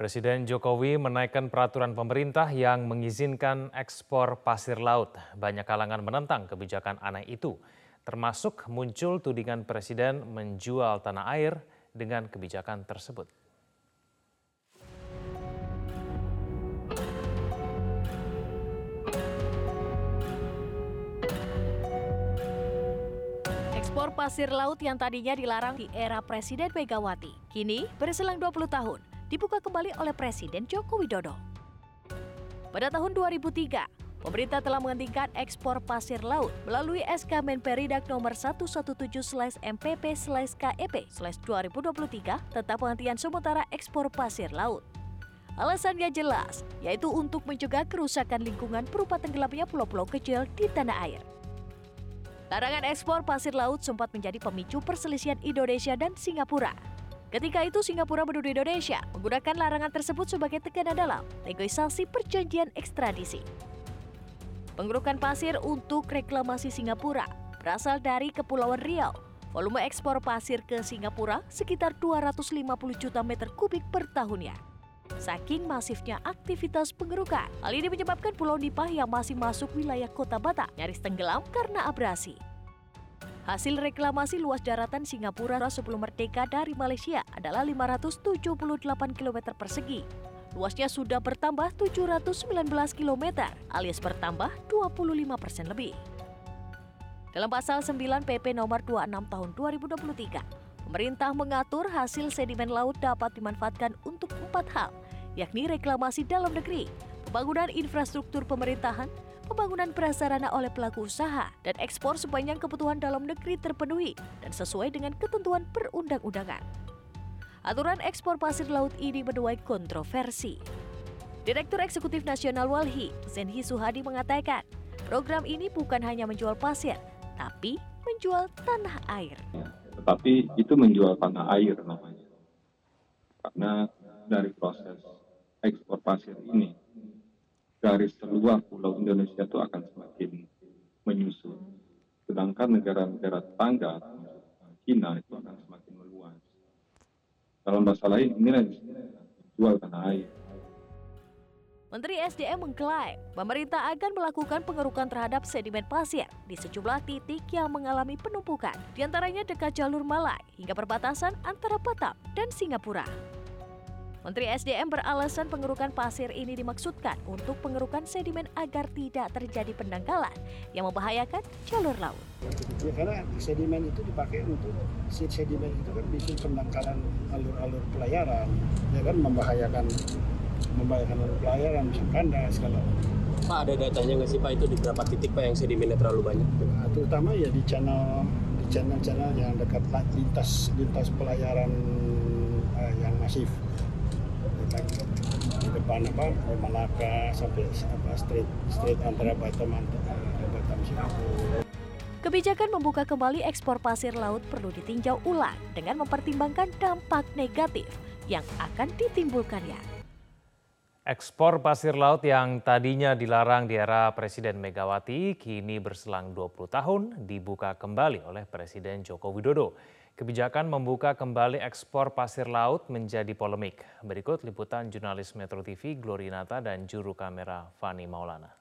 Presiden Jokowi menaikkan peraturan pemerintah yang mengizinkan ekspor pasir laut. Banyak kalangan menentang kebijakan aneh itu, termasuk muncul tudingan Presiden menjual tanah air dengan kebijakan tersebut. Ekspor pasir laut yang tadinya dilarang di era Presiden Megawati, kini berselang 20 tahun dibuka kembali oleh Presiden Joko Widodo. Pada tahun 2003, pemerintah telah menghentikan ekspor pasir laut melalui SK Menperidak nomor 117/MPP/KEP/2023 tentang penghentian sementara ekspor pasir laut. Alasannya jelas, yaitu untuk mencegah kerusakan lingkungan berupa tenggelamnya pulau-pulau kecil di tanah air. Larangan ekspor pasir laut sempat menjadi pemicu perselisihan Indonesia dan Singapura Ketika itu Singapura menuduh Indonesia menggunakan larangan tersebut sebagai tekanan dalam negosiasi perjanjian ekstradisi. Pengerukan pasir untuk reklamasi Singapura berasal dari Kepulauan Riau. Volume ekspor pasir ke Singapura sekitar 250 juta meter kubik per tahunnya. Saking masifnya aktivitas pengerukan, hal ini menyebabkan Pulau Nipah yang masih masuk wilayah kota Batak nyaris tenggelam karena abrasi. Hasil reklamasi luas daratan Singapura sebelum merdeka dari Malaysia adalah 578 km persegi. Luasnya sudah bertambah 719 km alias bertambah 25 persen lebih. Dalam pasal 9 PP nomor 26 tahun 2023, pemerintah mengatur hasil sedimen laut dapat dimanfaatkan untuk empat hal, yakni reklamasi dalam negeri, pembangunan infrastruktur pemerintahan, pembangunan prasarana oleh pelaku usaha, dan ekspor sepanjang kebutuhan dalam negeri terpenuhi dan sesuai dengan ketentuan perundang-undangan. Aturan ekspor pasir laut ini menuai kontroversi. Direktur Eksekutif Nasional Walhi, Zenhi Suhadi mengatakan, program ini bukan hanya menjual pasir, tapi menjual tanah air. Tetapi itu menjual tanah air namanya. Karena dari proses ekspor pasir ini garis seluas pulau Indonesia itu akan semakin menyusut. Sedangkan negara-negara tetangga, China itu akan semakin meluas. Dalam bahasa lain, inilah jual tanah air. Menteri SDM mengklaim pemerintah akan melakukan pengerukan terhadap sedimen pasir di sejumlah titik yang mengalami penumpukan, di antaranya dekat jalur Malai hingga perbatasan antara Batam dan Singapura. Menteri SDM beralasan pengerukan pasir ini dimaksudkan untuk pengerukan sedimen agar tidak terjadi pendangkalan yang membahayakan jalur laut. Ya karena sedimen itu dipakai untuk sedimen itu kan bisa pendangkalan alur-alur pelayaran, ya kan membahayakan membahayakan alur pelayaran, bisa kandas kalau Pak ada datanya nggak sih Pak itu di berapa titik Pak yang sedimennya terlalu banyak? Nah, terutama ya di channel di channel-channel yang dekat lintas lintas pelayaran uh, yang masif di depan apa Malaka sampai apa street street antara Batam antara Batam Singapura. Kebijakan membuka kembali ekspor pasir laut perlu ditinjau ulang dengan mempertimbangkan dampak negatif yang akan ditimbulkannya. Ekspor pasir laut yang tadinya dilarang di era Presiden Megawati kini berselang 20 tahun dibuka kembali oleh Presiden Joko Widodo. Kebijakan membuka kembali ekspor pasir laut menjadi polemik. Berikut liputan jurnalis Metro TV Glorinata dan juru kamera Fani Maulana.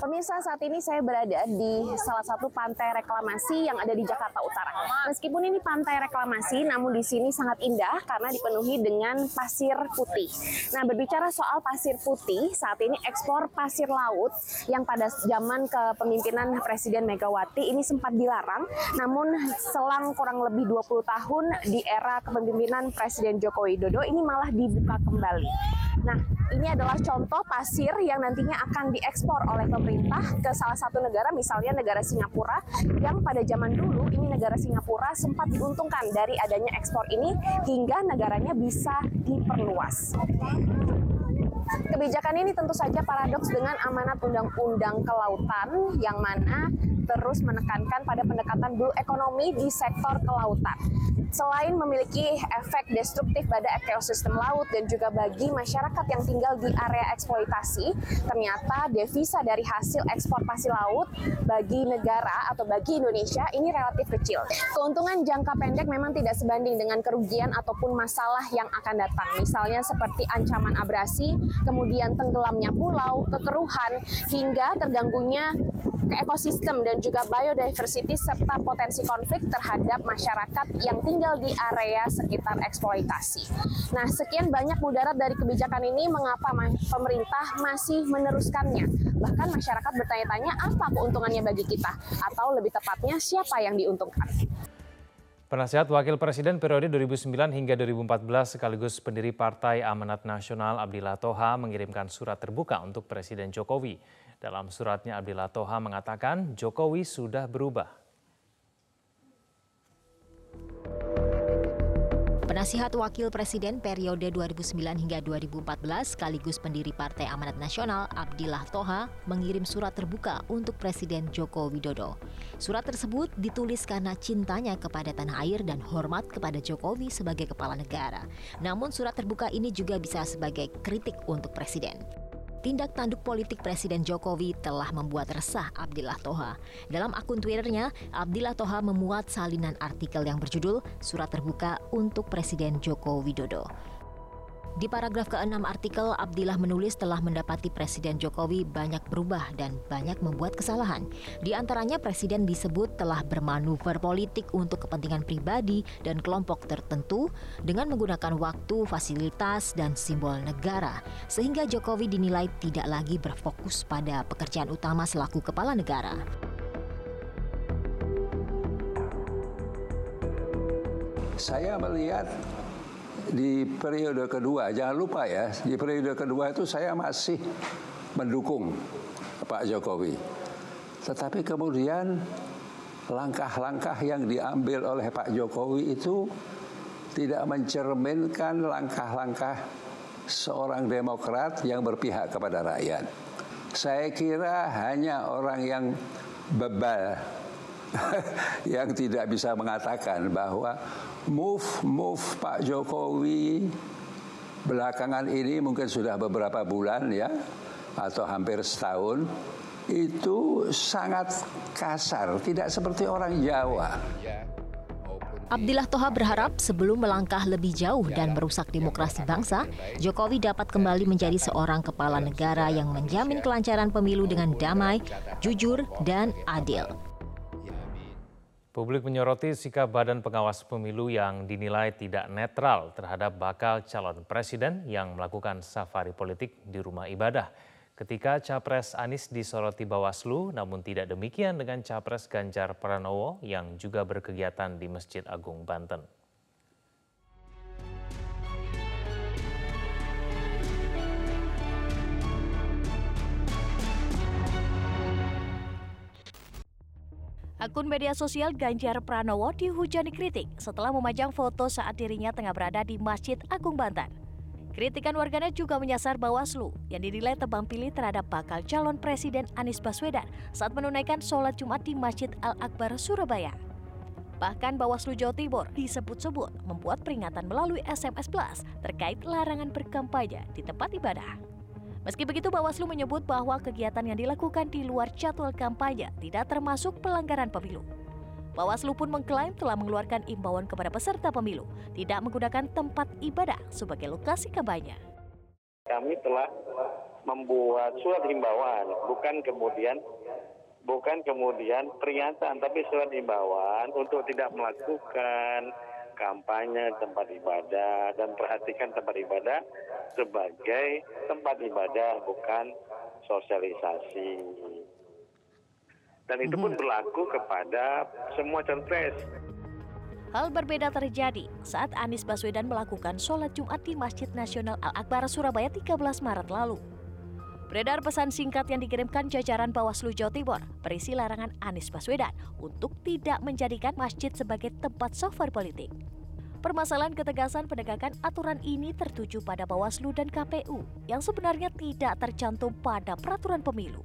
Pemirsa saat ini saya berada di salah satu pantai reklamasi yang ada di Jakarta Utara. Meskipun ini pantai reklamasi, namun di sini sangat indah karena dipenuhi dengan pasir putih. Nah berbicara soal pasir putih, saat ini ekspor pasir laut yang pada zaman kepemimpinan Presiden Megawati ini sempat dilarang, namun selang kurang lebih 20 tahun di era kepemimpinan Presiden Joko Widodo ini malah dibuka kembali. Nah, ini adalah contoh pasir yang nantinya akan diekspor oleh pemerintah ke salah satu negara, misalnya negara Singapura, yang pada zaman dulu ini negara Singapura sempat diuntungkan dari adanya ekspor ini hingga negaranya bisa diperluas. Kebijakan ini tentu saja paradoks dengan amanat undang-undang kelautan yang mana terus menekankan pada pendekatan blue economy di sektor kelautan. Selain memiliki efek destruktif pada ekosistem laut dan juga bagi masyarakat yang tinggal di area eksploitasi, ternyata devisa dari hasil ekspor pasir laut bagi negara atau bagi Indonesia ini relatif kecil. Keuntungan jangka pendek memang tidak sebanding dengan kerugian ataupun masalah yang akan datang. Misalnya seperti ancaman abrasi, kemudian tenggelamnya pulau, kekeruhan, hingga terganggunya ekosistem dan juga biodiversity serta potensi konflik terhadap masyarakat yang tinggal di area sekitar eksploitasi. Nah, sekian banyak mudarat dari kebijakan ini mengapa pemerintah masih meneruskannya. Bahkan masyarakat bertanya-tanya apa keuntungannya bagi kita atau lebih tepatnya siapa yang diuntungkan. Penasihat Wakil Presiden periode 2009 hingga 2014 sekaligus pendiri Partai Amanat Nasional Abdillah Toha mengirimkan surat terbuka untuk Presiden Jokowi. Dalam suratnya Abdillah Toha mengatakan Jokowi sudah berubah. Penasihat Wakil Presiden periode 2009 hingga 2014 sekaligus pendiri Partai Amanat Nasional Abdillah Toha mengirim surat terbuka untuk Presiden Joko Widodo. Surat tersebut ditulis karena cintanya kepada tanah air dan hormat kepada Jokowi sebagai kepala negara. Namun surat terbuka ini juga bisa sebagai kritik untuk Presiden. Tindak tanduk politik Presiden Jokowi telah membuat resah Abdillah Toha. Dalam akun Twitternya, Abdillah Toha memuat salinan artikel yang berjudul Surat Terbuka untuk Presiden Joko Widodo. Di paragraf ke-6 artikel, Abdillah menulis telah mendapati Presiden Jokowi banyak berubah dan banyak membuat kesalahan. Di antaranya Presiden disebut telah bermanuver politik untuk kepentingan pribadi dan kelompok tertentu dengan menggunakan waktu, fasilitas, dan simbol negara. Sehingga Jokowi dinilai tidak lagi berfokus pada pekerjaan utama selaku kepala negara. Saya melihat di periode kedua, jangan lupa ya, di periode kedua itu saya masih mendukung Pak Jokowi. Tetapi kemudian langkah-langkah yang diambil oleh Pak Jokowi itu tidak mencerminkan langkah-langkah seorang demokrat yang berpihak kepada rakyat. Saya kira hanya orang yang bebal yang tidak bisa mengatakan bahwa move move Pak Jokowi belakangan ini mungkin sudah beberapa bulan ya atau hampir setahun itu sangat kasar, tidak seperti orang Jawa. Abdillah Toha berharap sebelum melangkah lebih jauh dan merusak demokrasi bangsa, Jokowi dapat kembali menjadi seorang kepala negara yang menjamin kelancaran pemilu dengan damai, jujur, dan adil. Publik menyoroti sikap Badan Pengawas Pemilu yang dinilai tidak netral terhadap bakal calon presiden yang melakukan safari politik di rumah ibadah. Ketika Capres Anies disoroti Bawaslu, namun tidak demikian dengan Capres Ganjar Pranowo yang juga berkegiatan di Masjid Agung Banten. Akun media sosial Ganjar Pranowo dihujani kritik setelah memajang foto saat dirinya tengah berada di Masjid Agung Banten. Kritikan warganet juga menyasar Bawaslu yang dinilai tebang pilih terhadap bakal calon Presiden Anies Baswedan saat menunaikan sholat Jumat di Masjid Al-Akbar, Surabaya. Bahkan Bawaslu Jawa Timur disebut-sebut membuat peringatan melalui SMS Plus terkait larangan berkampanye di tempat ibadah. Meski begitu, Bawaslu menyebut bahwa kegiatan yang dilakukan di luar jadwal kampanye tidak termasuk pelanggaran pemilu. Bawaslu pun mengklaim telah mengeluarkan imbauan kepada peserta pemilu tidak menggunakan tempat ibadah sebagai lokasi kampanye. Kami telah membuat surat himbauan, bukan kemudian bukan kemudian peringatan, tapi surat himbauan untuk tidak melakukan kampanye tempat ibadah dan perhatikan tempat ibadah sebagai tempat ibadah bukan sosialisasi. Dan itu pun mhm. berlaku kepada semua capres. Hal berbeda terjadi saat Anies Baswedan melakukan sholat Jumat di Masjid Nasional Al-Akbar Surabaya 13 Maret lalu. Beredar pesan singkat yang dikirimkan jajaran Bawaslu Jawa Timur berisi larangan Anies Baswedan untuk tidak menjadikan masjid sebagai tempat software politik. Permasalahan ketegasan penegakan aturan ini tertuju pada Bawaslu dan KPU yang sebenarnya tidak tercantum pada peraturan pemilu.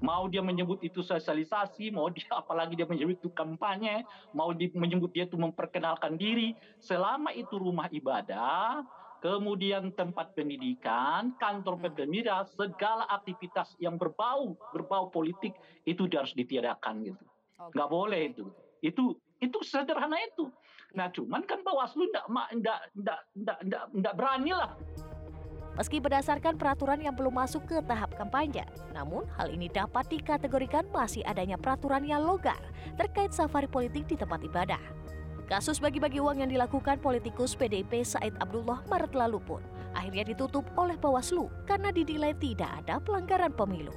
Mau dia menyebut itu sosialisasi, mau dia apalagi dia menyebut itu kampanye, mau dia menyebut dia itu memperkenalkan diri, selama itu rumah ibadah, kemudian tempat pendidikan, kantor pemerintah, segala aktivitas yang berbau berbau politik itu harus ditiadakan gitu. Nggak boleh itu. Itu itu sederhana itu. Nah, cuman kan Bawaslu enggak enggak enggak enggak enggak, enggak berani lah. Meski berdasarkan peraturan yang belum masuk ke tahap kampanye, namun hal ini dapat dikategorikan masih adanya peraturan yang longgar terkait safari politik di tempat ibadah. Kasus bagi-bagi uang yang dilakukan politikus PDIP Said Abdullah Maret lalu pun akhirnya ditutup oleh Bawaslu karena dinilai tidak ada pelanggaran pemilu.